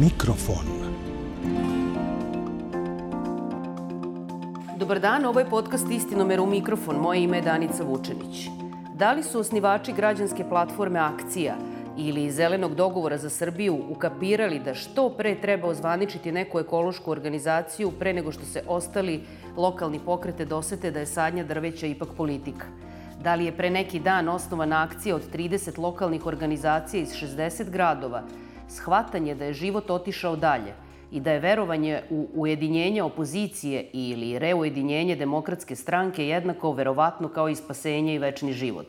mikrofon. Dobar dan, ovo je podcast Istinomer u mikrofon. Moje ime je Danica Vučenić. Da li su osnivači građanske platforme Akcija ili Zelenog dogovora za Srbiju ukapirali da što pre treba ozvaničiti neku ekološku organizaciju pre nego što se ostali lokalni pokrete dosete da je sadnja drveća ipak politika? Da li je pre neki dan osnovana akcija od 30 lokalnih organizacija iz 60 gradova, shvatanje da je život otišao dalje i da je verovanje u ujedinjenje opozicije ili reujedinjenje demokratske stranke jednako verovatno kao i spasenje i večni život.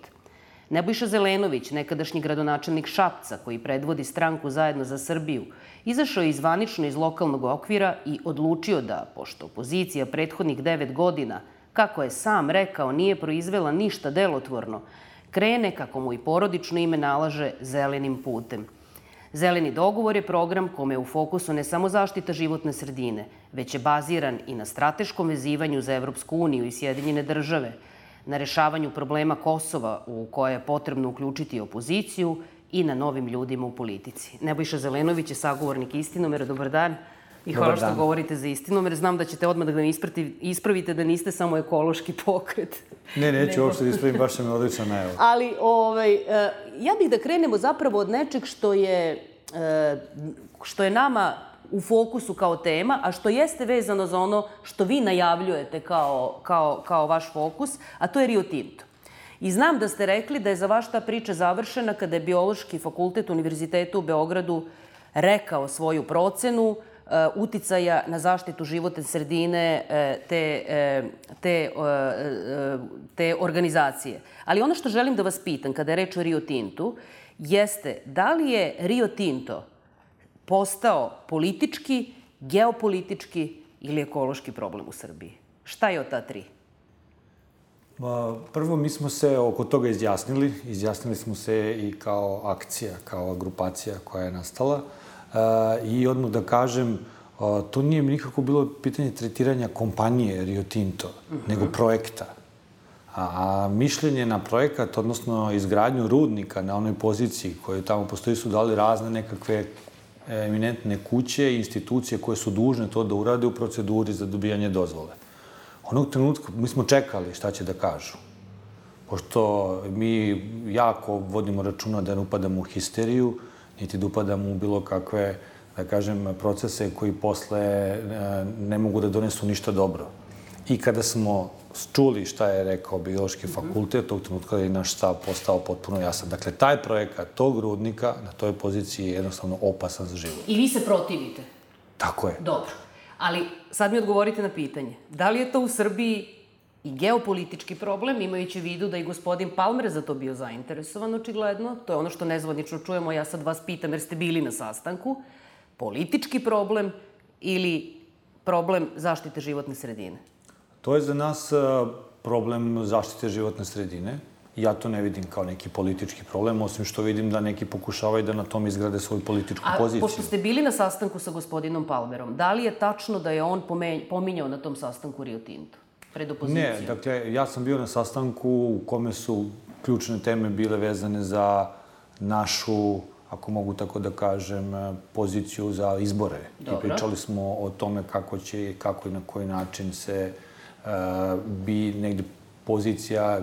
Nebojša Zelenović, nekadašnji gradonačelnik Šapca, koji predvodi stranku Zajedno za Srbiju, izašao je izvanično iz lokalnog okvira i odlučio da, pošto opozicija prethodnih devet godina, kako je sam rekao, nije proizvela ništa delotvorno, krene, kako mu i porodično ime nalaže, zelenim putem – Zeleni dogovor je program kome je u fokusu ne samo zaštita životne sredine, već je baziran i na strateškom vezivanju za Evropsku uniju i Sjedinjene države, na rešavanju problema Kosova u koje je potrebno uključiti opoziciju i na novim ljudima u politici. Nebojša Zelenović je sagovornik istinomera. Dobar dan. I hvala što govorite za istinomer. Znam da ćete odmah da me ispravite da niste samo ekološki pokret. Ne, neću Nego... uopšte da ispravim, baš sam je odlična najava. Ali, ovaj, e, ja bih da krenemo zapravo od nečeg što je, e, što je nama u fokusu kao tema, a što jeste vezano za ono što vi najavljujete kao, kao, kao vaš fokus, a to je Rio Tinto. I znam da ste rekli da je za vaš ta priča završena kada je Biološki fakultet Univerziteta u Beogradu rekao svoju procenu, uticaja na zaštitu životne sredine e, te, e, te, te organizacije. Ali ono što želim da vas pitam kada je reč o Rio Tintu, jeste da li je Rio Tinto postao politički, geopolitički ili ekološki problem u Srbiji? Šta je od ta tri? Prvo, mi smo se oko toga izjasnili. Izjasnili smo se i kao akcija, kao grupacija koja je nastala. I odmah da kažem, to nije nikako bilo pitanje tretiranja kompanije Rio Tinto, uh mhm. -huh. nego projekta. A, a mišljenje na projekat, odnosno izgradnju rudnika na onoj poziciji koju tamo postoji, su dali razne nekakve eminentne kuće i institucije koje su dužne to da urade u proceduri za dobijanje dozvole. Onog trenutka mi smo čekali šta će da kažu. Pošto mi jako vodimo računa da ne upadamo u histeriju, niti da upadamo u bilo kakve, da kažem, procese koji posle e, ne mogu da donesu ništa dobro. I kada smo čuli šta je rekao biološki fakultet, tog trenutka je naš stav postao potpuno jasan. Dakle, taj projekat tog rudnika na toj poziciji je jednostavno opasan za život. I vi se protivite? Tako je. Dobro. Ali sad mi odgovorite na pitanje. Da li je to u Srbiji i geopolitički problem, imajući vidu da i gospodin Palmer za to bio zainteresovan, očigledno. To je ono što nezvanično čujemo, ja sad vas pitam jer ste bili na sastanku. Politički problem ili problem zaštite životne sredine? To je za nas e, problem zaštite životne sredine. Ja to ne vidim kao neki politički problem, osim što vidim da neki pokušavaju da na tom izgrade svoju političku A, poziciju. A pošto ste bili na sastanku sa gospodinom Palmerom, da li je tačno da je on pominjao na tom sastanku Rio Tinto? Pred opozicijom? Ne, dakle, ja sam bio na sastanku u kome su ključne teme bile vezane za našu, ako mogu tako da kažem, poziciju za izbore. Dobro. I pričali smo o tome kako će, kako i na koji način se uh, bi negde pozicija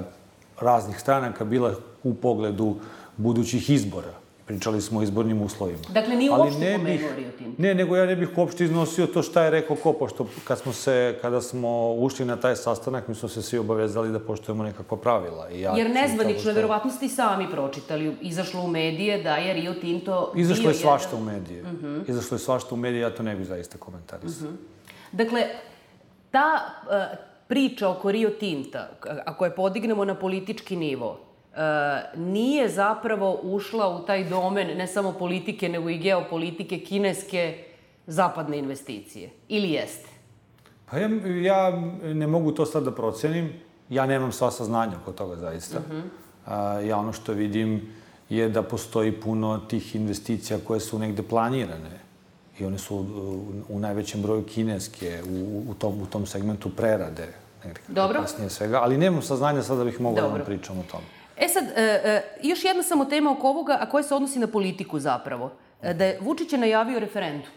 raznih stranaka bila u pogledu budućih izbora pričali smo o izbornim uslovima. Dakle, nije uopšte ne bih, Rio Tinto? Ne, nego ja ne bih uopšte iznosio to šta je rekao ko, pošto kad smo, se, kada smo ušli na taj sastanak, mi smo se svi obavezali da poštujemo nekakva pravila. I ja Jer nezvanično, što... verovatno ste i sami pročitali, izašlo u medije da je Rio Tinto Izašlo je svašta jedan... u medije. Uh mhm. -huh. Izašlo je svašta u medije, ja to ne bih zaista komentarisao. Uh mhm. -huh. Dakle, ta uh, priča oko Rio Tinta, ako je podignemo na politički nivo, nije zapravo ušla u taj domen ne samo politike, nego i geopolitike kineske zapadne investicije. Ili jeste? Pa ja, ja ne mogu to sad da procenim. Ja nemam sva saznanja oko toga zaista. Uh -huh. A, ja ono što vidim je da postoji puno tih investicija koje su negde planirane i one su u, najvećem broju kineske, u, u, tom, u tom segmentu prerade. Dobro. Kasnije svega, ali nemam saznanja sad da bih mogla da vam pričam o tome. E sad, e, e, još jedna samo tema oko ovoga, a koja se odnosi na politiku zapravo. E, da je Vučić je najavio referendum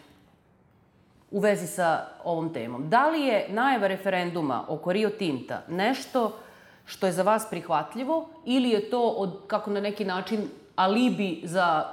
u vezi sa ovom temom. Da li je najava referenduma oko Rio Tinta nešto što je za vas prihvatljivo ili je to, od, kako na neki način, alibi za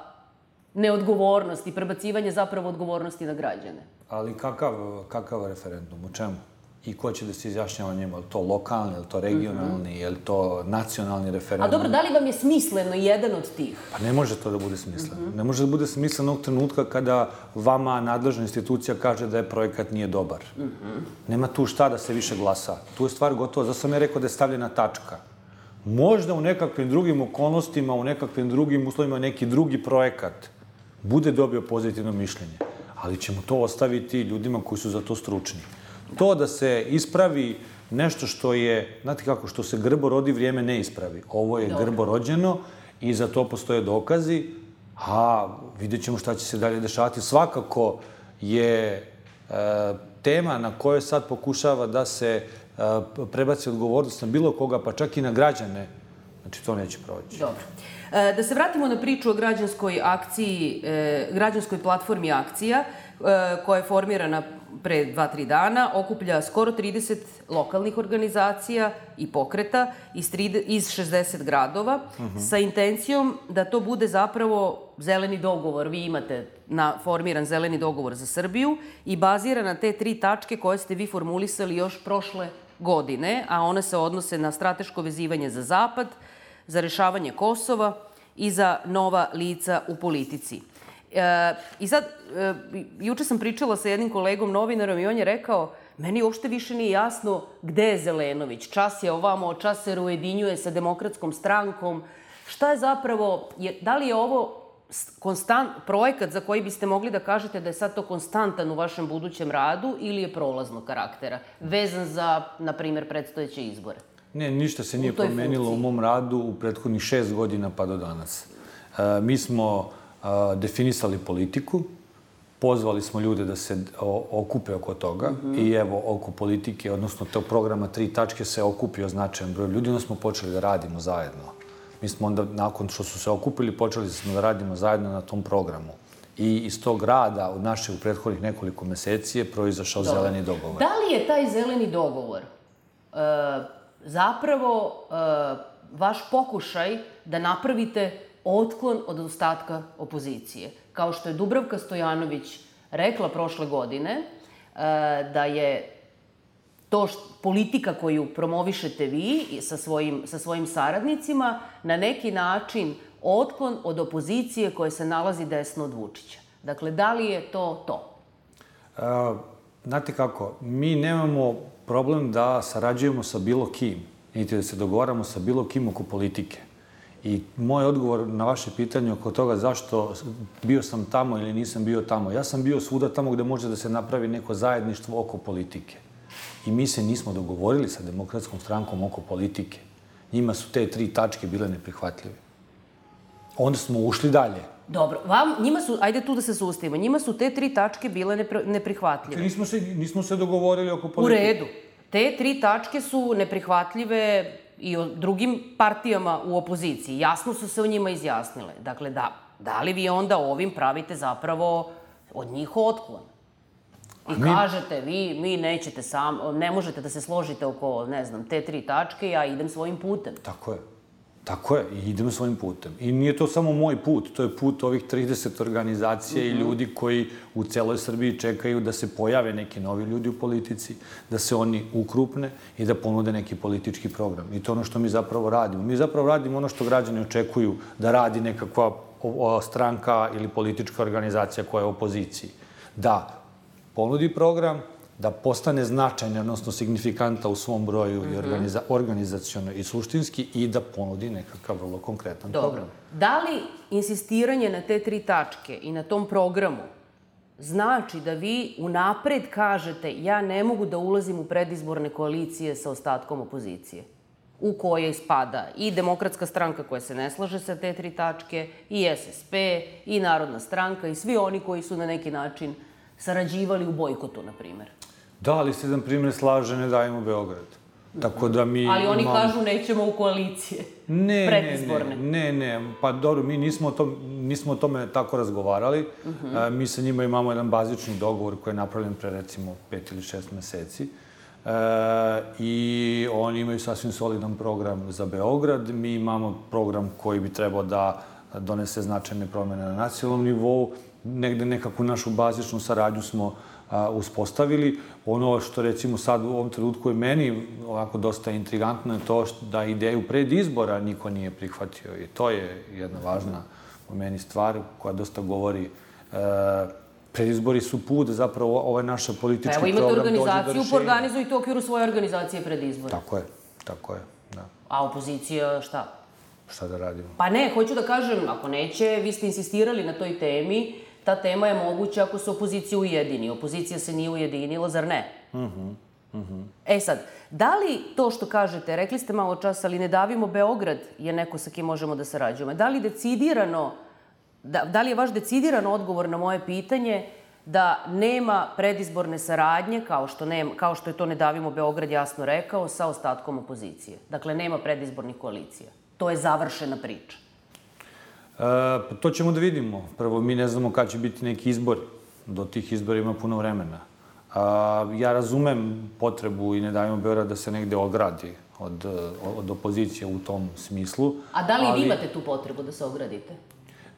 neodgovornost i prebacivanje zapravo odgovornosti na građane? Ali kakav, kakav referendum? U čemu? I ko će da se izjašnjava njemu, je li to lokalni, je li to regionalni, je li to nacionalni referendum. A dobro, da li vam je smisleno jedan od tih? Pa ne može to da bude smisleno. Mm -hmm. Ne može da bude smisleno onog trenutka kada vama nadležna institucija kaže da je projekat nije dobar. Mm -hmm. Nema tu šta da se više glasa. Tu je stvar gotova. Zato sam ja rekao da je stavljena tačka. Možda u nekakvim drugim okolnostima, u nekakvim drugim uslovima, neki drugi projekat bude dobio pozitivno mišljenje. Ali ćemo to ostaviti ljudima koji su za to stručni. To da se ispravi nešto što je, znate kako, što se grbo rodi, vrijeme ne ispravi. Ovo je Dobre. grbo rođeno i za to postoje dokazi, a vidjet ćemo šta će se dalje dešavati. Svakako je e, tema na kojoj sad pokušava da se e, prebaci odgovornost na bilo koga, pa čak i na građane, znači to neće proći. Dobro. E, da se vratimo na priču o građanskoj akciji, e, građanskoj platformi akcija, e, koja je formirana pre dva, tri dana okuplja skoro 30 lokalnih organizacija i pokreta iz, 3, iz 60 gradova uh mhm. -huh. sa intencijom da to bude zapravo zeleni dogovor. Vi imate na, formiran zeleni dogovor za Srbiju i bazira na te tri tačke koje ste vi formulisali još prošle godine, a one se odnose na strateško vezivanje za Zapad, za rešavanje Kosova i za nova lica u politici. E, I sad, e, juče sam pričala sa jednim kolegom novinarom i on je rekao, meni uopšte više nije jasno gde je Zelenović. Čas je ovamo, čas se ujedinjuje sa demokratskom strankom. Šta je zapravo, je, da li je ovo konstant, projekat za koji biste mogli da kažete da je sad to konstantan u vašem budućem radu ili je prolaznog karaktera, vezan za, na primer, predstojeće izbore? Ne, ništa se nije promenilo funkciji. u mom radu u prethodnih šest godina pa do danas. E, mi smo definisali politiku, pozvali smo ljude da se okupe oko toga mm -hmm. i evo oko politike, odnosno tog programa tri tačke se okupio značajan broj ljudi, onda smo počeli da radimo zajedno. Mi smo onda, nakon što su se okupili, počeli smo da radimo zajedno na tom programu. I iz tog rada, od naše u prethodnih nekoliko meseci, je proizašao Dobre. zeleni dogovor. Da li je taj zeleni dogovor e, zapravo e, vaš pokušaj da napravite otklon od ostatka opozicije. Kao što je Dubravka Stojanović rekla prošle godine, e, da je to što, politika koju promovišete vi sa svojim, sa svojim saradnicima na neki način otklon od opozicije koja se nalazi desno od Vučića. Dakle, da li je to to? E, znate kako, mi nemamo problem da sarađujemo sa bilo kim, niti da se dogovaramo sa bilo kim oko politike. I moj odgovor na vaše pitanje oko toga zašto bio sam tamo ili nisam bio tamo. Ja sam bio svuda tamo gde može da se napravi neko zajedništvo oko politike. I mi se nismo dogovorili sa demokratskom strankom oko politike. Njima su te tri tačke bile neprihvatljive. Onda smo ušli dalje. Dobro, vam, njima su, ajde tu da se sustavimo, njima su te tri tačke bile nepr, neprihvatljive. Dakle, nismo se, nismo se dogovorili oko politike. U redu. Te tri tačke su neprihvatljive i o drugim partijama u opoziciji. Jasno su se o njima izjasnile. Dakle, da, da li vi onda ovim pravite zapravo od njih otklon? I mi... kažete, vi, mi nećete sam, ne možete da se složite oko, ne znam, te tri tačke, ja idem svojim putem. Tako je. Tako je, i idemo svojim putem. I nije to samo moj put, to je put ovih 30 organizacija mm -hmm. i mhm. ljudi koji u celoj Srbiji čekaju da se pojave neki novi ljudi u politici, da se oni ukrupne i da ponude neki politički program. I to je ono što mi zapravo radimo. Mi zapravo radimo ono što građani očekuju da radi nekakva stranka ili politička organizacija koja je u opoziciji. Da ponudi program, da postane značajna, odnosno signifikanta u svom broju mm -hmm. i mhm. organiza, organizacijono i suštinski i da ponudi nekakav vrlo konkretan Dobro. program. Da li insistiranje na te tri tačke i na tom programu znači da vi unapred kažete ja ne mogu da ulazim u predizborne koalicije sa ostatkom opozicije? u koje spada i demokratska stranka koja se ne slaže sa te tri tačke, i SSP, i Narodna stranka, i svi oni koji su na neki način sarađivali u bojkotu, na primer. Da, ali se jedan primjer slaže, ne dajemo Beograd. Tako da mi... Ali oni imamo... kažu nećemo u koalicije. Ne, predizborne. ne, ne, ne, pa dobro, mi nismo o, tom, nismo o tome tako razgovarali. Uh -huh. a, mi sa njima imamo jedan bazični dogovor koji je napravljen pre recimo pet ili šest meseci. E, I oni imaju sasvim solidan program za Beograd. Mi imamo program koji bi trebao da donese značajne promene na nacionalnom nivou. Negde nekakvu našu bazičnu saradnju smo a, uspostavili. Ono što recimo sad u ovom trenutku je meni ovako dosta intrigantno je to što da ideju pred izbora niko nije prihvatio i to je jedna važna u meni stvar koja dosta govori e, predizbori su put, zapravo ovo je naša politički program. Pa evo imate organizaciju, pa organizujte u okviru svoje organizacije pred izbore. Tako je, tako je, da. A opozicija šta? Šta da radimo? Pa ne, hoću da kažem, ako neće, vi ste insistirali na toj temi, ta tema je moguća ako se opozicija ujedini. Opozicija se nije ujedinila, zar ne? Mhm. Mm Mm -hmm. E sad, da li to što kažete, rekli ste malo časa, ali ne davimo Beograd je neko sa kim možemo da sarađujemo, da li decidirano, da, da li je vaš decidiran odgovor na moje pitanje da nema predizborne saradnje, kao što, nema, kao što je to Ne davimo Beograd jasno rekao, sa ostatkom opozicije? Dakle, nema predizbornih koalicija. To je završena priča. Pa to ćemo da vidimo. Prvo, mi ne znamo kada će biti neki izbor. Do tih izbora ima puno vremena. A, ja razumem potrebu i ne dajemo Beograd da se negde ogradi od, od opozicije u tom smislu. A da li ali... vi imate tu potrebu da se ogradite?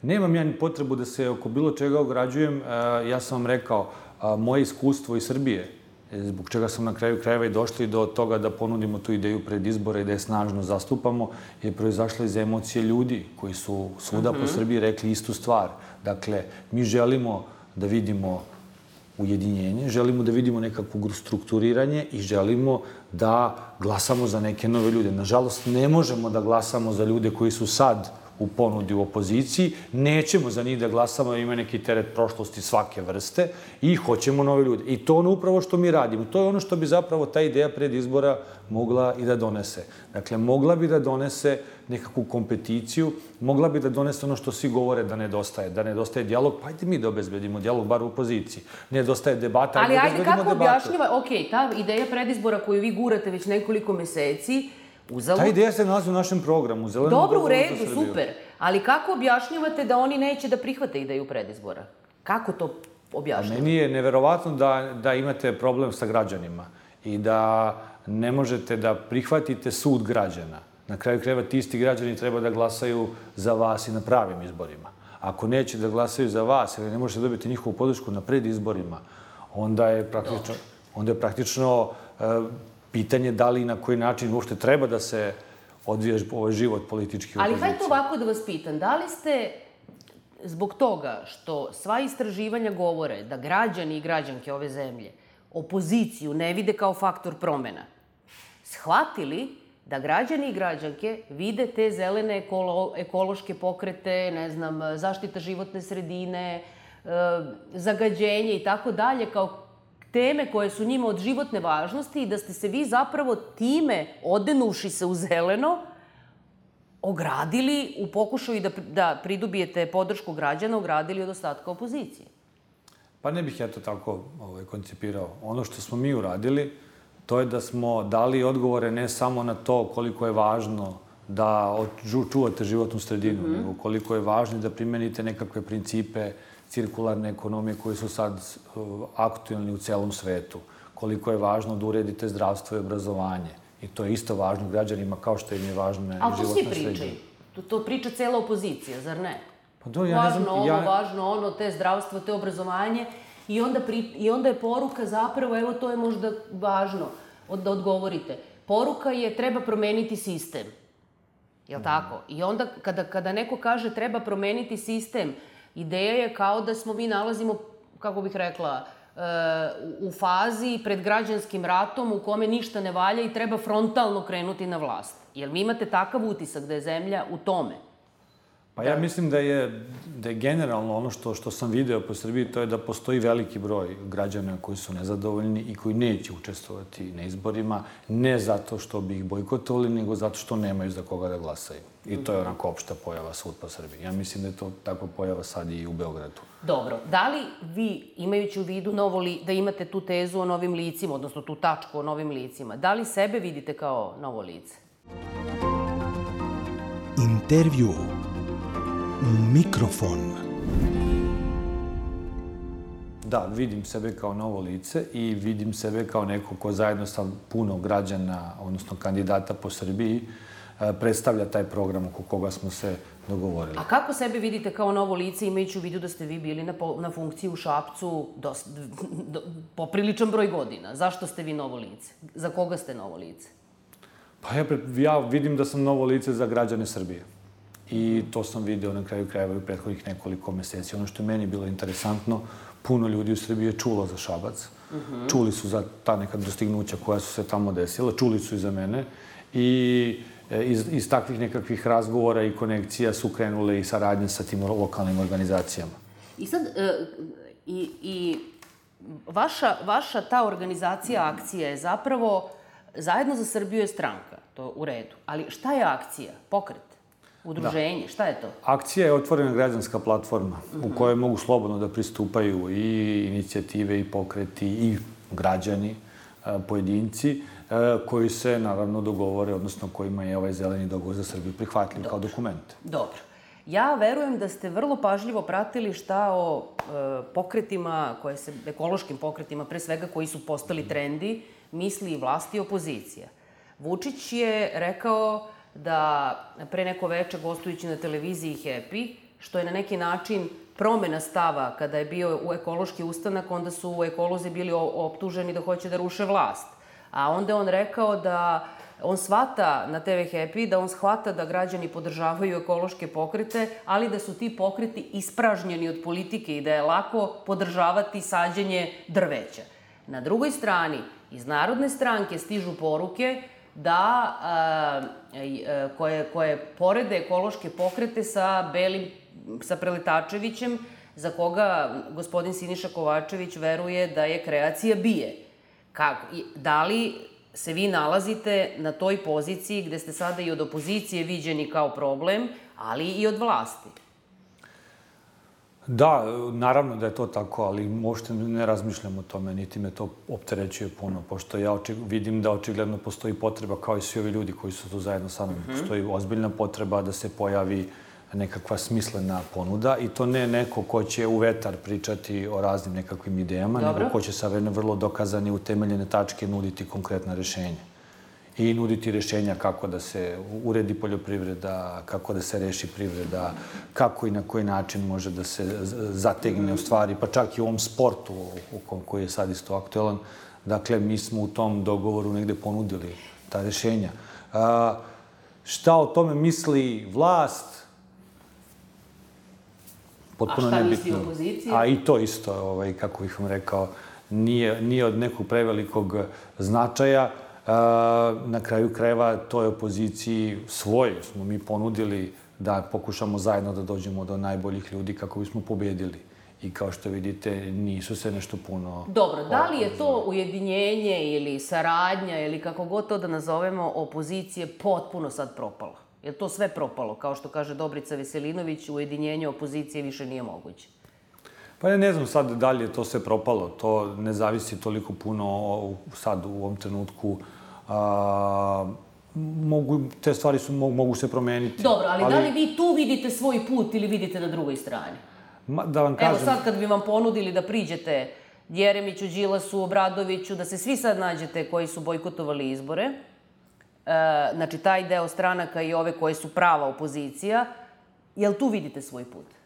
Nemam ja ni potrebu da se oko bilo čega ograđujem. Ja sam vam rekao, moje iskustvo iz Srbije E, zbog čega sam na kraju krajeva i došli do toga da ponudimo tu ideju pred izbore i da je snažno zastupamo, je proizašla iz emocije ljudi koji su svuda uh -huh. po mhm. Srbiji rekli istu stvar. Dakle, mi želimo da vidimo ujedinjenje, želimo da vidimo nekakvo strukturiranje i želimo da glasamo za neke nove ljude. Nažalost, ne možemo da glasamo za ljude koji su sad u ponudi u opoziciji, nećemo za njih da glasamo, ima neki teret prošlosti svake vrste i hoćemo nove ljude. I to ono upravo što mi radimo. To je ono što bi zapravo ta ideja pred izbora mogla i da donese. Dakle, mogla bi da donese nekakvu kompeticiju, mogla bi da donese ono što svi govore da nedostaje, da nedostaje dijalog, pa ajde mi da obezbedimo dijalog bar u opoziciji. Nedostaje debata, Ali ajde, kako debatu. objašnjava, ok, ta ideja predizbora koju vi gurate već nekoliko meseci, Uzalud... Ta ideja se nalazi u našem programu. Zeleno Dobro, u redu, super. Ali kako objašnjavate da oni neće da prihvate ideju predizbora? Kako to objašnjavate? A meni je neverovatno da, da imate problem sa građanima i da ne možete da prihvatite sud građana. Na kraju kreva ti isti građani treba da glasaju za vas i na pravim izborima. Ako neće da glasaju za vas ili ne možete dobiti njihovu podršku na predizborima, onda je praktično, onda je praktično uh, pitanje da li i na koji način uopšte treba da se odvija ovaj život politički Ali hajde ovako da vas pitam, da li ste zbog toga što sva istraživanja govore da građani i građanke ove zemlje opoziciju ne vide kao faktor promena, shvatili da građani i građanke vide te zelene ekolo, ekološke pokrete, ne znam, zaštita životne sredine, e, zagađenje i tako dalje kao teme koje su njima od životne važnosti i da ste se vi zapravo time, odenuši se u zeleno, ogradili u pokušaju da, da pridobijete podršku građana, ogradili od ostatka opozicije. Pa ne bih ja to tako ovaj, koncipirao. Ono što smo mi uradili, to je da smo dali odgovore ne samo na to koliko je važno da čuvate životnu sredinu, mm -hmm. nego koliko je važno da primenite nekakve principe uh, cirkularne ekonomije koji su sad uh, aktualni u celom svetu. Koliko je važno da uredite zdravstvo i obrazovanje. I to je isto važno građanima kao što im je važno životna sredina. Ali to svi pričaju. To, to priča cela opozicija, zar ne? Pa do, ja važno ne znam, ovo, ja... važno ono, te zdravstvo, te obrazovanje. I onda, pri, I onda je poruka zapravo, evo to je možda važno od, da odgovorite. Poruka je treba promeniti sistem. Jel mm. tako? I onda kada, kada neko kaže treba promeniti sistem, Ideja je kao da smo mi nalazimo, kako bih rekla, e, u fazi pred građanskim ratom u kome ništa ne valja i treba frontalno krenuti na vlast. Jel mi imate takav utisak da je zemlja u tome? Pa ja mislim da je, da je generalno ono što, što sam video po Srbiji, to je da postoji veliki broj građana koji su nezadovoljni i koji neće učestvovati na izborima, ne zato što bi ih bojkotovali, nego zato što nemaju za koga da glasaju. I to je onako opšta pojava svud po Srbiji. Ja mislim da je to takva pojava sad i u Beogradu. Dobro. Da li vi, imajući u vidu novo li, da imate tu tezu o novim licima, odnosno tu tačku o novim licima, da li sebe vidite kao novo lice? Intervju Mikrofon. Da, vidim sebe kao novo lice i vidim sebe kao neko ko zajedno sa puno građana, odnosno kandidata po Srbiji, e, predstavlja taj program oko koga smo se dogovorili. A kako sebe vidite kao novo lice, imajući u vidu da ste vi bili na, na funkciji u Šapcu dost, do, popriličan broj godina? Zašto ste vi novo lice? Za koga ste novo lice? Pa ja, ja vidim da sam novo lice za građane Srbije. I to sam video na kraju krajeva u prethodnih nekoliko meseci. Ono što je meni bilo interesantno, puno ljudi u Srbiji je čulo za Šabac. Uh mhm. -huh. Čuli su za ta neka dostignuća koja su se tamo desila, čuli su i za mene. I e, iz, iz takvih nekakvih razgovora i konekcija su krenule i saradnje sa tim lokalnim organizacijama. I sad, e, i, i vaša, vaša ta organizacija akcija je zapravo Zajedno za Srbiju je stranka, to u redu. Ali šta je akcija? Pokret? Udruženje? Da. Šta je to? Akcija je otvorena građanska platforma u mhm. kojoj mogu slobodno da pristupaju i inicijative i pokreti i građani, pojedinci, koji se naravno dogovore, odnosno kojima je ovaj zeleni dogovor za Srbiju prihvatljiv kao dokument. Dobro. Ja verujem da ste vrlo pažljivo pratili šta o e, pokretima, koje se, ekološkim pokretima, pre svega koji su postali trendi, misli i vlasti i opozicija. Vučić je rekao da pre neko veče gostujući na televiziji Happy, što je na neki način promena stava kada je bio u ekološki ustanak, onda su u ekolozi bili optuženi da hoće da ruše vlast. A onda on rekao da on shvata na TV Happy, da on shvata da građani podržavaju ekološke pokrete, ali da su ti pokreti ispražnjeni od politike i da je lako podržavati sađenje drveća. Na drugoj strani, iz Narodne stranke stižu poruke da a, koje, koje porede ekološke pokrete sa Belim, sa Preletačevićem, za koga gospodin Siniša Kovačević veruje da je kreacija bije. Kako? Da li se vi nalazite na toj poziciji gde ste sada i od opozicije viđeni kao problem, ali i od vlasti? Da, naravno da je to tako, ali možete ne razmišljam o tome, niti me to opterećuje puno, pošto ja oči, vidim da očigledno postoji potreba, kao i svi ovi ljudi koji su tu zajedno sa mnom, mm -hmm. postoji ozbiljna potreba da se pojavi nekakva smislena ponuda i to ne neko ko će u vetar pričati o raznim nekakvim idejama, Dobro. nego ko će sa vrlo dokazani utemeljene tačke nuditi konkretna rešenja i nuditi rešenja kako da se uredi poljoprivreda, kako da se reši privreda, kako i na koji način može da se zategne u stvari, pa čak i u ovom sportu u koji je sad isto aktuelan. Dakle, mi smo u tom dogovoru negde ponudili ta rešenja. A, šta o tome misli vlast? Potpuno A šta nebitno. misli opozicija? A i to isto, ovaj, kako bih vam rekao, nije, nije od nekog prevelikog značaja na kraju krajeva toj opoziciji svoje smo mi ponudili da pokušamo zajedno da dođemo do najboljih ljudi kako bismo pobedili. I kao što vidite, nisu se nešto puno... Dobro, da li je to ujedinjenje ili saradnja ili kako god to da nazovemo opozicije potpuno sad propalo? Je to sve propalo? Kao što kaže Dobrica Veselinović, ujedinjenje opozicije više nije moguće. Pa ja ne znam sad da li je to sve propalo. To ne zavisi toliko puno sad u ovom trenutku. A, mogu, te stvari su, mogu, mogu se promeniti. Dobro, ali, ali da li vi tu vidite svoj put ili vidite na drugoj strani? Ma, da vam kažem... Evo sad kad bi vam ponudili da priđete Jeremiću, Đilasu, Obradoviću, da se svi sad nađete koji su bojkotovali izbore, e, znači taj deo stranaka i ove koje su prava opozicija, jel tu vidite svoj put?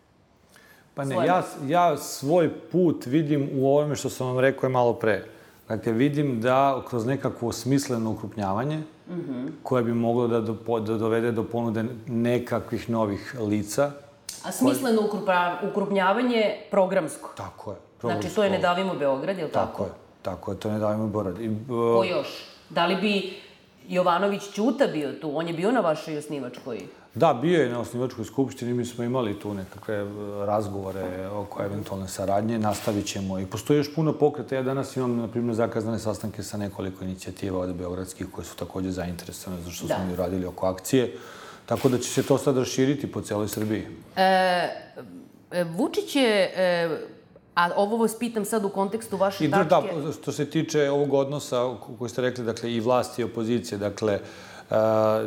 Pa ne, ja, ja svoj put vidim u ovome što sam vam rekao je malo pre. Dakle, vidim da kroz nekakvo smisleno ukrupnjavanje, mm -hmm. koje bi moglo da, do, da dovede do ponude nekakvih novih lica. A smisleno koje... ukrupnjavanje programsko? Tako je. Programsko. Znači, to je Ne davimo Beograd, je li tako? Tako je. Tako je, to je Ne davimo Beograd. I, uh... Ko još? Da li bi Jovanović Ćuta bio tu, on je bio na vašoj osnivačkoj Da, bio je na osnivačkoj skupštini, mi smo imali tu nekakve e, razgovore oko eventualne saradnje, nastavit ćemo. I postoji još puno pokreta. Ja danas imam, na primjer, zakazane sastanke sa nekoliko inicijativa od Beogradskih koje su takođe zainteresovane za što da. smo mi radili oko akcije. Tako da će se to sad raširiti po celoj Srbiji. E, e Vučić je e, A ovo vas pitam sad u kontekstu vaše I, da, tačke. Da, što se tiče ovog odnosa koji ste rekli, dakle, i vlasti i opozicije, dakle,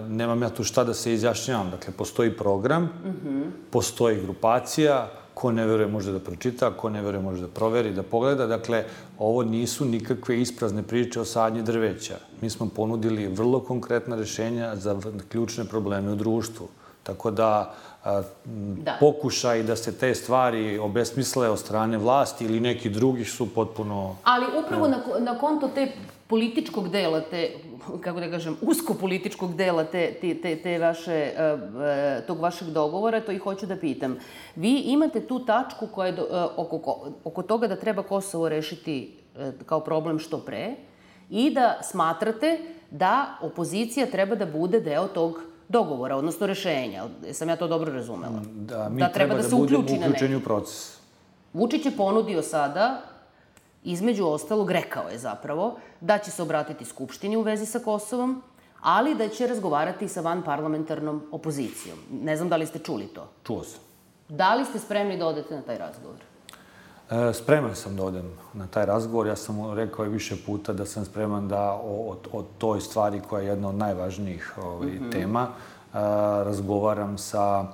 nemam ja tu šta da se izjašnjavam. Dakle, postoji program, mm -hmm. postoji grupacija, ko ne veruje može da pročita, ko ne veruje može da proveri, da pogleda. Dakle, ovo nisu nikakve isprazne priče o sadnji drveća. Mi smo ponudili vrlo konkretna rešenja za ključne probleme u društvu. Tako da, da. pokušaj da se te stvari obesmisle od strane vlasti ili neki drugih su potpuno... Ali upravo na, na konto te političkog dela, te, kako da kažem, usko političkog dela te, te, te, te vaše, uh, tog vašeg dogovora, to i hoću da pitam. Vi imate tu tačku koja je do, uh, oko, oko toga da treba Kosovo rešiti kao problem što pre i da smatrate da opozicija treba da bude deo tog dogovora, odnosno rešenja. Sam ja to dobro razumela? Da, mi da treba, da, da se uključi uključeni u proces. Vučić je ponudio sada, između ostalog, rekao je zapravo, da će se obratiti Skupštini u vezi sa Kosovom, ali da će razgovarati sa van parlamentarnom opozicijom. Ne znam da li ste čuli to. Čuo sam. Da li ste spremni da odete na taj razgovor? E, spreman sam da odem na taj razgovor. Ja sam rekao i više puta da sam spreman da o, o, o toj stvari koja je jedna od najvažnijih ovaj, mm -hmm. tema e, razgovaram sa,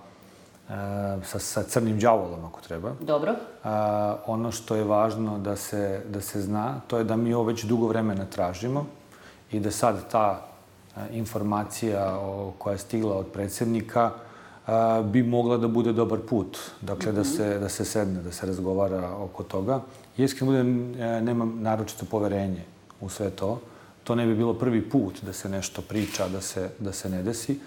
sa, sa crnim đavolom, ako treba. Dobro. A, ono što je važno da se, da se zna, to je da mi ovo već dugo vremena tražimo i da sad ta informacija o, koja je stigla od predsednika bi mogla da bude dobar put. Dakle, da se, da se sedne, da se razgovara oko toga. Iskreno budem, e, nemam naročito poverenje u sve to. To ne bi bilo prvi put da se nešto priča, da se, da se ne desi.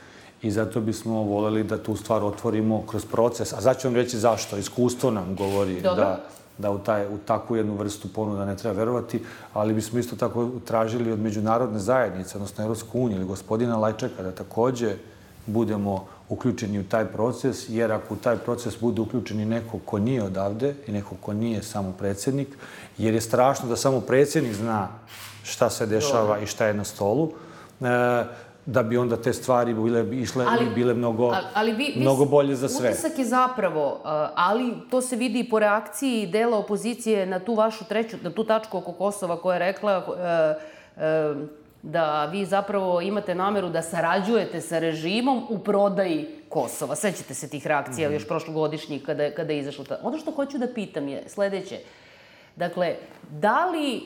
I zato bismo voleli da tu stvar otvorimo kroz proces. A zato ću vam reći zašto. Iskustvo nam govori Dobro. da da u, taj, u takvu jednu vrstu ponuda ne treba verovati, ali bismo isto tako tražili od međunarodne zajednice, odnosno Evropsku uniju ili gospodina Lajčeka, da takođe budemo uključeni u taj proces, jer ako u taj proces bude uključeni neko ko nije odavde i neko ko nije samo predsednik, jer je strašno da samo predsednik zna šta se dešava i šta je na stolu, e, da bi onda te stvari bile išle ali, i bile mnogo, ali vi, vi, mnogo bolje za sve. Utisak je zapravo, uh, ali to se vidi i po reakciji dela opozicije na tu vašu treću, na tu tačku oko Kosova koja je rekla uh, uh, da vi zapravo imate nameru da sarađujete sa režimom u prodaji Kosova. Sećate se tih reakcija mm -hmm. još prošlogodišnjih kada, kada je izašlo ta... Ono što hoću da pitam je sledeće. Dakle, da li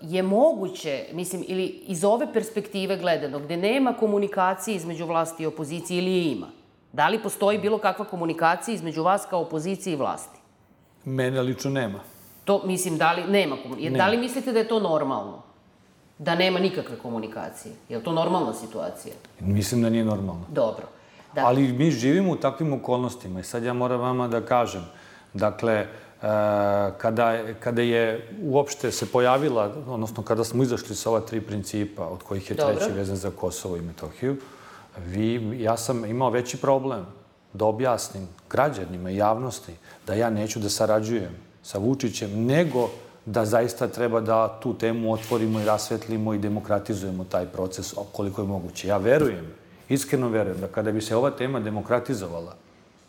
je moguće, mislim, ili iz ove perspektive gledano, gde nema komunikacije između vlasti i opozicije ili je ima, da li postoji bilo kakva komunikacija između vas kao opozicije i vlasti? Mene lično nema. To, mislim, da li, nema komunikacije. Da li mislite da je to normalno? Da nema nikakve komunikacije? Je li to normalna situacija? Mislim da nije normalno. Dobro. Da. Ali mi živimo u takvim okolnostima i sad ja moram vama da kažem, dakle, e, kada, kada je uopšte se pojavila, odnosno kada smo izašli sa ova tri principa, od kojih je Dobro. treći vezan za Kosovo i Metohiju, vi, ja sam imao veći problem da objasnim građanima i javnosti da ja neću da sarađujem sa Vučićem, nego da zaista treba da tu temu otvorimo i rasvetlimo i demokratizujemo taj proces koliko je moguće. Ja verujem, iskreno verujem da kada bi se ova tema demokratizovala,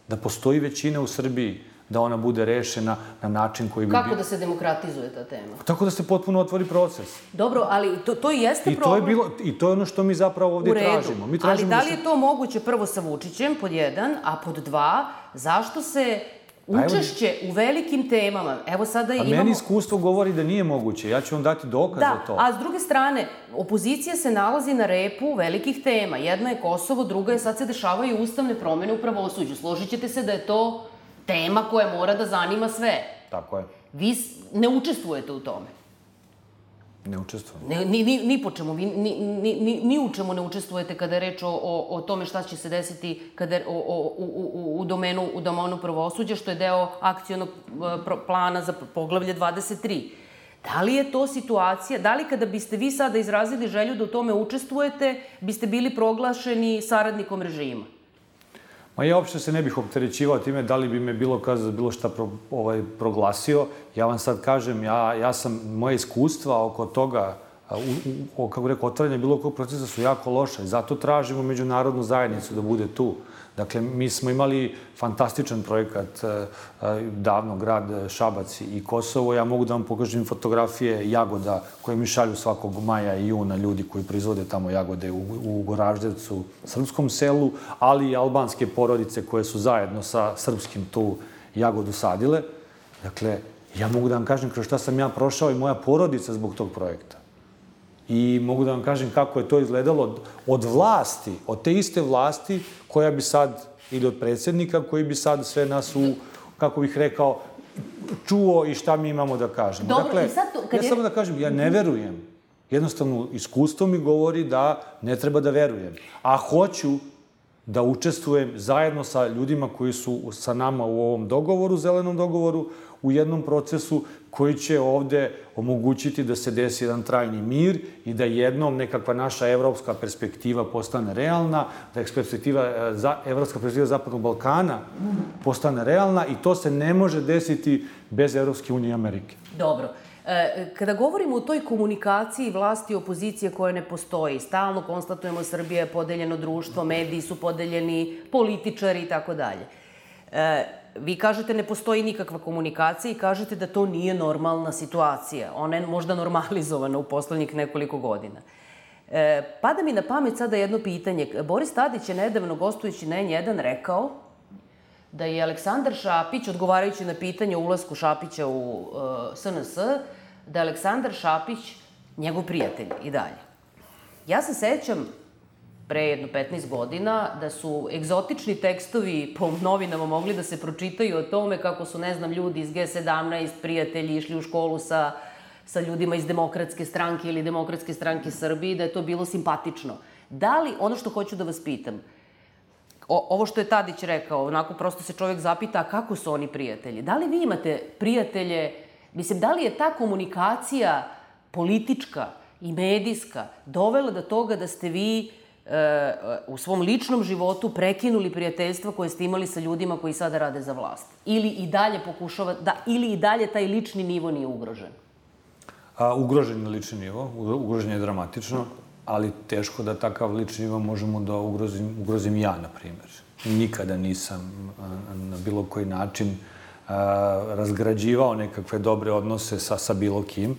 da postoji većina u Srbiji da ona bude rešena na način koji bi... Kako da se demokratizuje ta tema? Tako da se potpuno otvori proces. Dobro, ali to, to i jeste I problem. To je bilo, I to je ono što mi zapravo ovde tražimo. Mi tražimo ali da li je to moguće prvo sa Vučićem, pod jedan, a pod dva, zašto se Učešće u velikim temama. Evo sada imamo... A meni iskustvo govori da nije moguće. Ja ću vam dati dokaz da, za to. a s druge strane, opozicija se nalazi na repu velikih tema. Jedna je Kosovo, druga je sad se dešavaju ustavne promene u pravosuđu. Složit ćete se da je to tema koja mora da zanima sve. Tako je. Vi ne učestvujete u tome. Ne učestvujemo. Ne, ni, ni, ni po čemu. Vi ni, ni, ni, ni u čemu ne učestvujete kada je reč o, o, o tome šta će se desiti kada je, o, o, u, u, u, domenu, u domenu pravosuđa, što je deo akcijonog e, plana za poglavlje 23. Da li je to situacija, da li kada biste vi sada izrazili želju da u tome učestvujete, biste bili proglašeni saradnikom režima? Ma ja uopšte se ne bih opterećivao time da li bi me bilo kada bilo šta pro, ovaj, proglasio. Ja vam sad kažem, ja, ja sam, moje iskustva oko toga, u, u, kako rekao, otvaranje bilo kog procesa su jako loša i zato tražimo međunarodnu zajednicu da bude tu. Dakle, mi smo imali fantastičan projekat e, e, davno, grad Šabac i Kosovo. Ja mogu da vam pokažem fotografije jagoda koje mi šalju svakog maja i juna ljudi koji proizvode tamo jagode u, u Goraždevcu, srpskom selu, ali i albanske porodice koje su zajedno sa srpskim tu jagodu sadile. Dakle, ja mogu da vam kažem kroz šta sam ja prošao i moja porodica zbog tog projekta. I mogu da vam kažem kako je to izgledalo od, od vlasti, od te iste vlasti koja bi sad, ili od predsednika koji bi sad sve nas u, kako bih rekao, čuo i šta mi imamo da kažemo. Dobro, dakle, i sad to, kad ja je... samo da kažem, ja ne verujem. Jednostavno, iskustvo mi govori da ne treba da verujem. A hoću da učestvujem zajedno sa ljudima koji su sa nama u ovom dogovoru, zelenom dogovoru, u jednom procesu koji će ovde omogućiti da se desi jedan trajni mir i da jednom nekakva naša evropska perspektiva postane realna, da perspektiva, e, za, evropska perspektiva Zapadnog Balkana postane realna i to se ne može desiti bez Evropske unije i Amerike. Dobro. E, kada govorimo o toj komunikaciji vlasti i opozicije koja ne postoji, stalno konstatujemo Srbija je podeljeno društvo, mediji su podeljeni, političari i tako dalje. E, vi kažete ne postoji nikakva komunikacija i kažete da to nije normalna situacija. Ona je možda normalizovana u poslednjih nekoliko godina. E, pada mi na pamet sada jedno pitanje. Boris Tadić je nedavno gostujući na N1 rekao da je Aleksandar Šapić, odgovarajući na pitanje o ulasku Šapića u uh, SNS, da je Aleksandar Šapić njegov prijatelj i dalje. Ja se sećam pre jedno 15 godina, da su egzotični tekstovi po novinama mogli da se pročitaju o tome kako su, ne znam, ljudi iz G17, prijatelji, išli u školu sa, sa ljudima iz Demokratske stranke ili Demokratske stranke Srbije, da je to bilo simpatično. Da li, ono što hoću da vas pitam, o, ovo što je Tadić rekao, onako prosto se čovjek zapita kako su oni prijatelji. Da li vi imate prijatelje, mislim, da li je ta komunikacija politička i medijska dovela do toga da ste vi u svom ličnom životu prekinuli prijateljstva koje ste imali sa ljudima koji sada rade za vlast? Ili i dalje pokušava, da, ili i dalje taj lični nivo nije ugrožen? A, ugrožen je lični nivo, ugrožen je dramatično, ali teško da takav lični nivo možemo da ugrozim, ugrozim ja, na primjer. Nikada nisam na bilo koji način a, razgrađivao nekakve dobre odnose sa, sa bilo kim.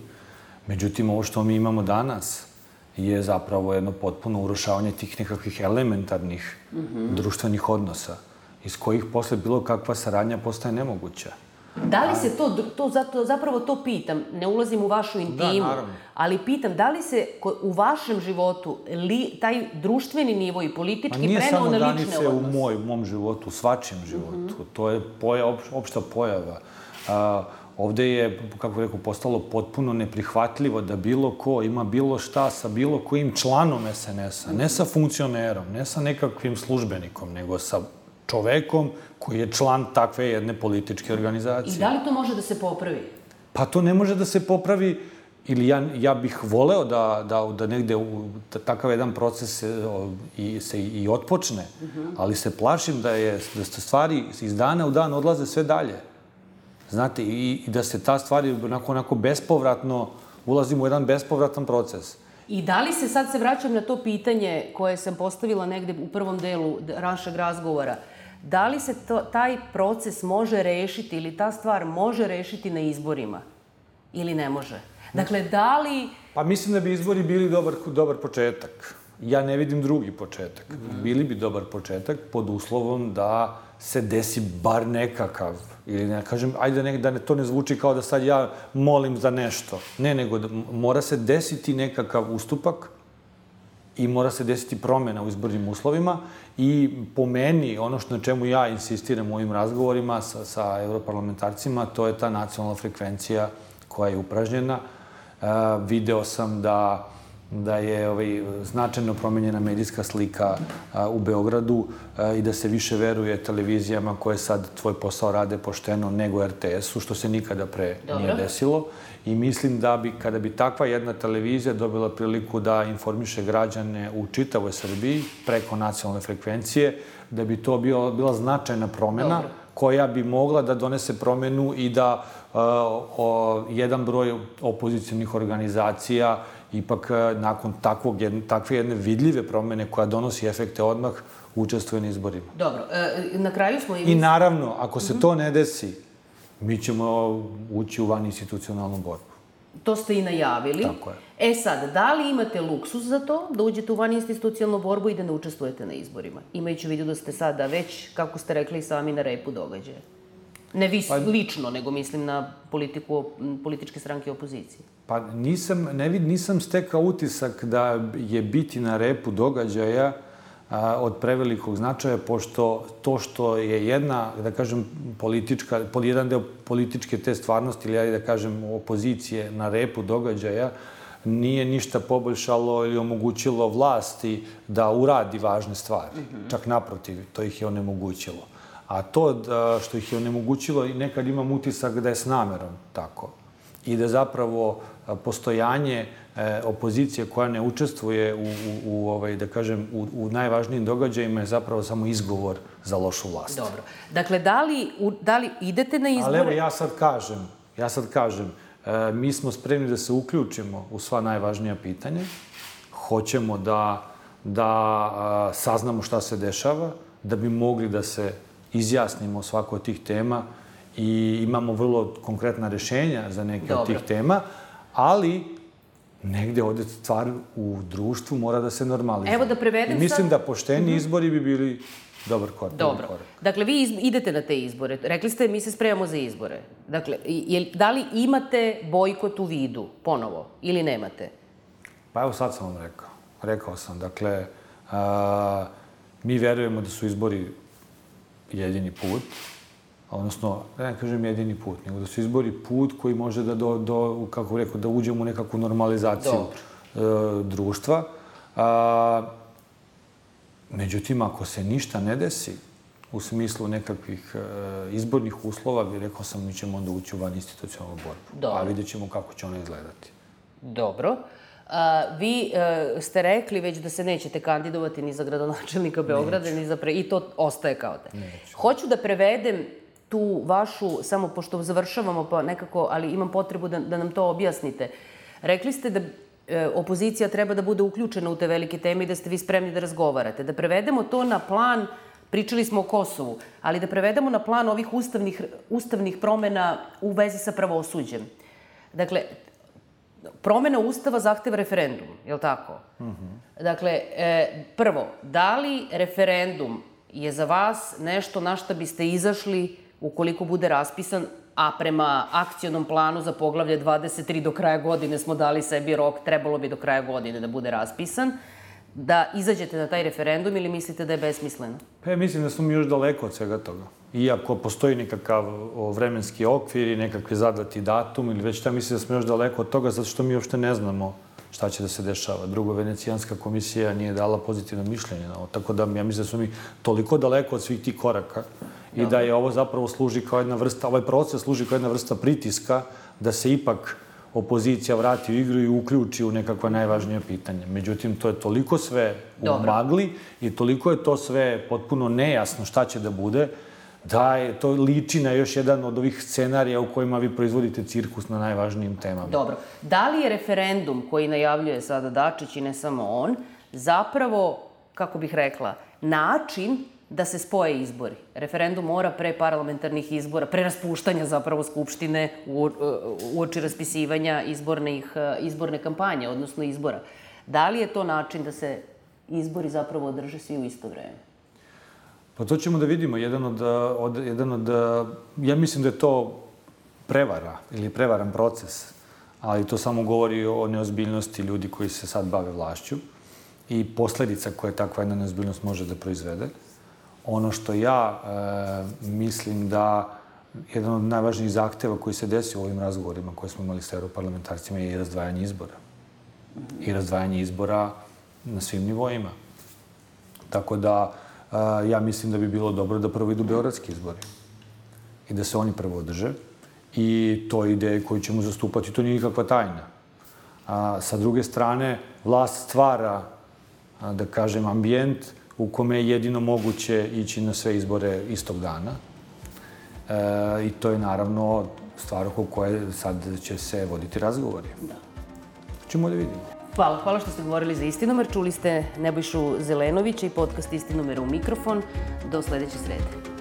Međutim, ovo što mi imamo danas, je zapravo jedno potpuno urušavanje tih nekakvih elementarnih mm -hmm. društvenih odnosa, iz kojih posle bilo kakva saradnja postaje nemoguća. Da li se to, to zato, zapravo to pitam, ne ulazim u vašu da, intimu, da, ali pitam, da li se u vašem životu li, taj društveni nivo i politički prenao na lične odnose? nije samo granice u moj, mom životu, u svačem životu. Mm -hmm. To je poja, opšta pojava. A, Ovde je, kako rekao, postalo potpuno neprihvatljivo da bilo ko ima bilo šta sa bilo kojim članom SNS-a, ne sa funkcionerom, ne sa nekakvim službenikom, nego sa čovekom koji je član takve jedne političke organizacije. I da li to može da se popravi? Pa to ne može da se popravi ili ja, ja bih voleo da, da, da negde u, da takav jedan proces se, o, i, se i otpočne, uh mhm. -huh. ali se plašim da, je, da stvari iz dana u dan odlaze sve dalje. Znate, i, i da se ta stvari onako, onako bespovratno, ulazimo u jedan bespovratan proces. I da li se, sad se vraćam na to pitanje koje sam postavila negde u prvom delu našeg razgovora, da li se to, taj proces može rešiti ili ta stvar može rešiti na izborima ili ne može? Dakle, da li... Pa mislim da bi izbori bili dobar, dobar početak. Ja ne vidim drugi početak. Mm -hmm. Bili bi dobar početak pod uslovom da se desi bar nekakav, ili ne kažem, ajde ne, da ne, to ne zvuči kao da sad ja molim za nešto. Ne, nego da mora se desiti nekakav ustupak i mora se desiti promena u izbornim uslovima i po meni, ono što na čemu ja insistiram u ovim razgovorima sa, sa europarlamentarcima, to je ta nacionalna frekvencija koja je upražnjena. E, video sam da da je ovaj, značajno promenjena medijska slika a, u Beogradu a, i da se više veruje televizijama koje sad tvoj posao rade pošteno nego RTS-u, što se nikada pre Dobro. nije desilo. I mislim da bi, kada bi takva jedna televizija dobila priliku da informiše građane u čitavoj Srbiji preko nacionalne frekvencije, da bi to bio, bila značajna promena Dobro. koja bi mogla da donese promenu i da o, jedan broj opozicijnih organizacija ipak e, nakon takvog, jedne, takve jedne vidljive promene koja donosi efekte odmah, učestvuje na izborima. Dobro, e, na kraju smo i... I naravno, ako se mm -hmm. to ne desi, mi ćemo ući u van institucionalnu borbu. To ste i najavili. Tako je. E sad, da li imate luksus za to, da uđete u van institucionalnu borbu i da ne učestvujete na izborima? Imajući vidu da ste sada već, kako ste rekli, sami na repu događaja. Ne vi pa, lično, nego mislim na politiku, političke stranke opozicije. Pa nisam, ne vid, nisam stekao utisak da je biti na repu događaja a, od prevelikog značaja, pošto to što je jedna, da kažem, politička, jedan deo političke te stvarnosti, ili da kažem opozicije na repu događaja, nije ništa poboljšalo ili omogućilo vlasti da uradi važne stvari. Mm -hmm. Čak naprotiv, to ih je onemogućilo. A to da, što ih je onemogućilo, nekad imam utisak da je s namerom tako. I da zapravo postojanje e, opozicije koja ne učestvuje u, u, u ovaj, da kažem, u, u najvažnijim događajima je zapravo samo izgovor za lošu vlast. Dobro. Dakle, da li, u, da li idete na izbore? Ali evo, ja sad kažem, ja sad kažem, e, mi smo spremni da se uključimo u sva najvažnija pitanja. Hoćemo da, da a, saznamo šta se dešava, da bi mogli da se izjasnimo svako od tih tema i imamo vrlo konkretna rešenja za neke Dobro. od tih tema, ali negde ovde stvar u društvu mora da se normalizuje. Evo da prevedem I mislim sad... da pošteni mm -hmm. izbori bi bili dobar korak. Dobro. Korak. Dakle, vi idete na te izbore. Rekli ste, mi se spremamo za izbore. Dakle, je, da li imate bojkot u vidu, ponovo, ili nemate? Pa evo sad sam vam rekao. Rekao sam, dakle, a, mi verujemo da su izbori jedini put, odnosno, da ne kažem jedini put, nego da su izbori put koji može da, do, do, kako rekao, da uđemo u nekakvu normalizaciju e, društva. A, međutim, ako se ništa ne desi, u smislu nekakvih e, izbornih uslova, bi rekao sam, mi ćemo onda ući u van institucionalnu borbu. Dobro. A vidjet ćemo kako će ona izgledati. Dobro. A, vi e, ste rekli već da se nećete kandidovati ni za gradonačelnika Beograda, Neću. ni za pre... I to ostaje kao te. Neću. Hoću da prevedem tu vašu, samo pošto završavamo pa nekako, ali imam potrebu da, da nam to objasnite. Rekli ste da e, opozicija treba da bude uključena u te velike teme i da ste vi spremni da razgovarate. Da prevedemo to na plan, pričali smo o Kosovu, ali da prevedemo na plan ovih ustavnih, ustavnih promena u vezi sa pravosuđem. Dakle, promena Ustava zahteva referendum, je li tako? Mm -hmm. Dakle, e, prvo, da li referendum je za vas nešto na što biste izašli ukoliko bude raspisan, a prema akcionom planu za poglavlje 23 do kraja godine smo dali sebi rok, trebalo bi do kraja godine da bude raspisan, da izađete na taj referendum ili mislite da je besmisleno? Pa ja mislim da smo mi još daleko od svega toga. Iako postoji nekakav vremenski okvir i nekakvi zadati datum ili već šta, mislim da smo još daleko od toga zato što mi uopšte ne znamo šta će da se dešava. Drugo, Venecijanska komisija nije dala pozitivno mišljenje na ovo, tako da ja mislim da smo mi toliko daleko od svih tih koraka i da je ovo zapravo služi kao jedna vrsta, ovaj proces služi kao jedna vrsta pritiska da se ipak opozicija vrati u igru i uključi u nekakva najvažnija pitanja. Međutim, to je toliko sve u magli i toliko je to sve potpuno nejasno šta će da bude, da je to liči na još jedan od ovih scenarija u kojima vi proizvodite cirkus na najvažnijim temama. Dobro. Da li je referendum koji najavljuje sada Dačić i ne samo on, zapravo, kako bih rekla, način da se spoje izbori. Referendum mora pre parlamentarnih izbora, pre raspuštanja zapravo Skupštine u, u oči raspisivanja izbornih, izborne kampanje, odnosno izbora. Da li je to način da se izbori zapravo održe svi u isto vreme? Pa to ćemo da vidimo. Jedan od, od, jedan od, ja mislim da je to prevara ili prevaran proces, ali to samo govori o neozbiljnosti ljudi koji se sad bave vlašću i posledica koje takva jedna neozbiljnost može da proizvede. Ono što ja e, mislim da jedan od najvažnijih zahteva koji se desi u ovim razgovorima koje smo imali sa europarlamentarcima je i razdvajanje izbora. i razdvajanje izbora na svim nivoima. Tako da, a, ja mislim da bi bilo dobro da prvo idu beogradski izbori i da se oni prvo održe i to je ideja koju ćemo zastupati, to nije nikakva tajna. A, sa druge strane, vlast stvara, a, da kažem, ambijent u kome je jedino moguće ići na sve izbore istog dana. E, I to je naravno stvar oko koje sad će se voditi razgovori. Da. Čemo da vidimo. Hvala, hvala što ste govorili za Istinomer. Čuli ste Nebojšu Zelenovića i podcast Istinomer u mikrofon. Do sledeće srede.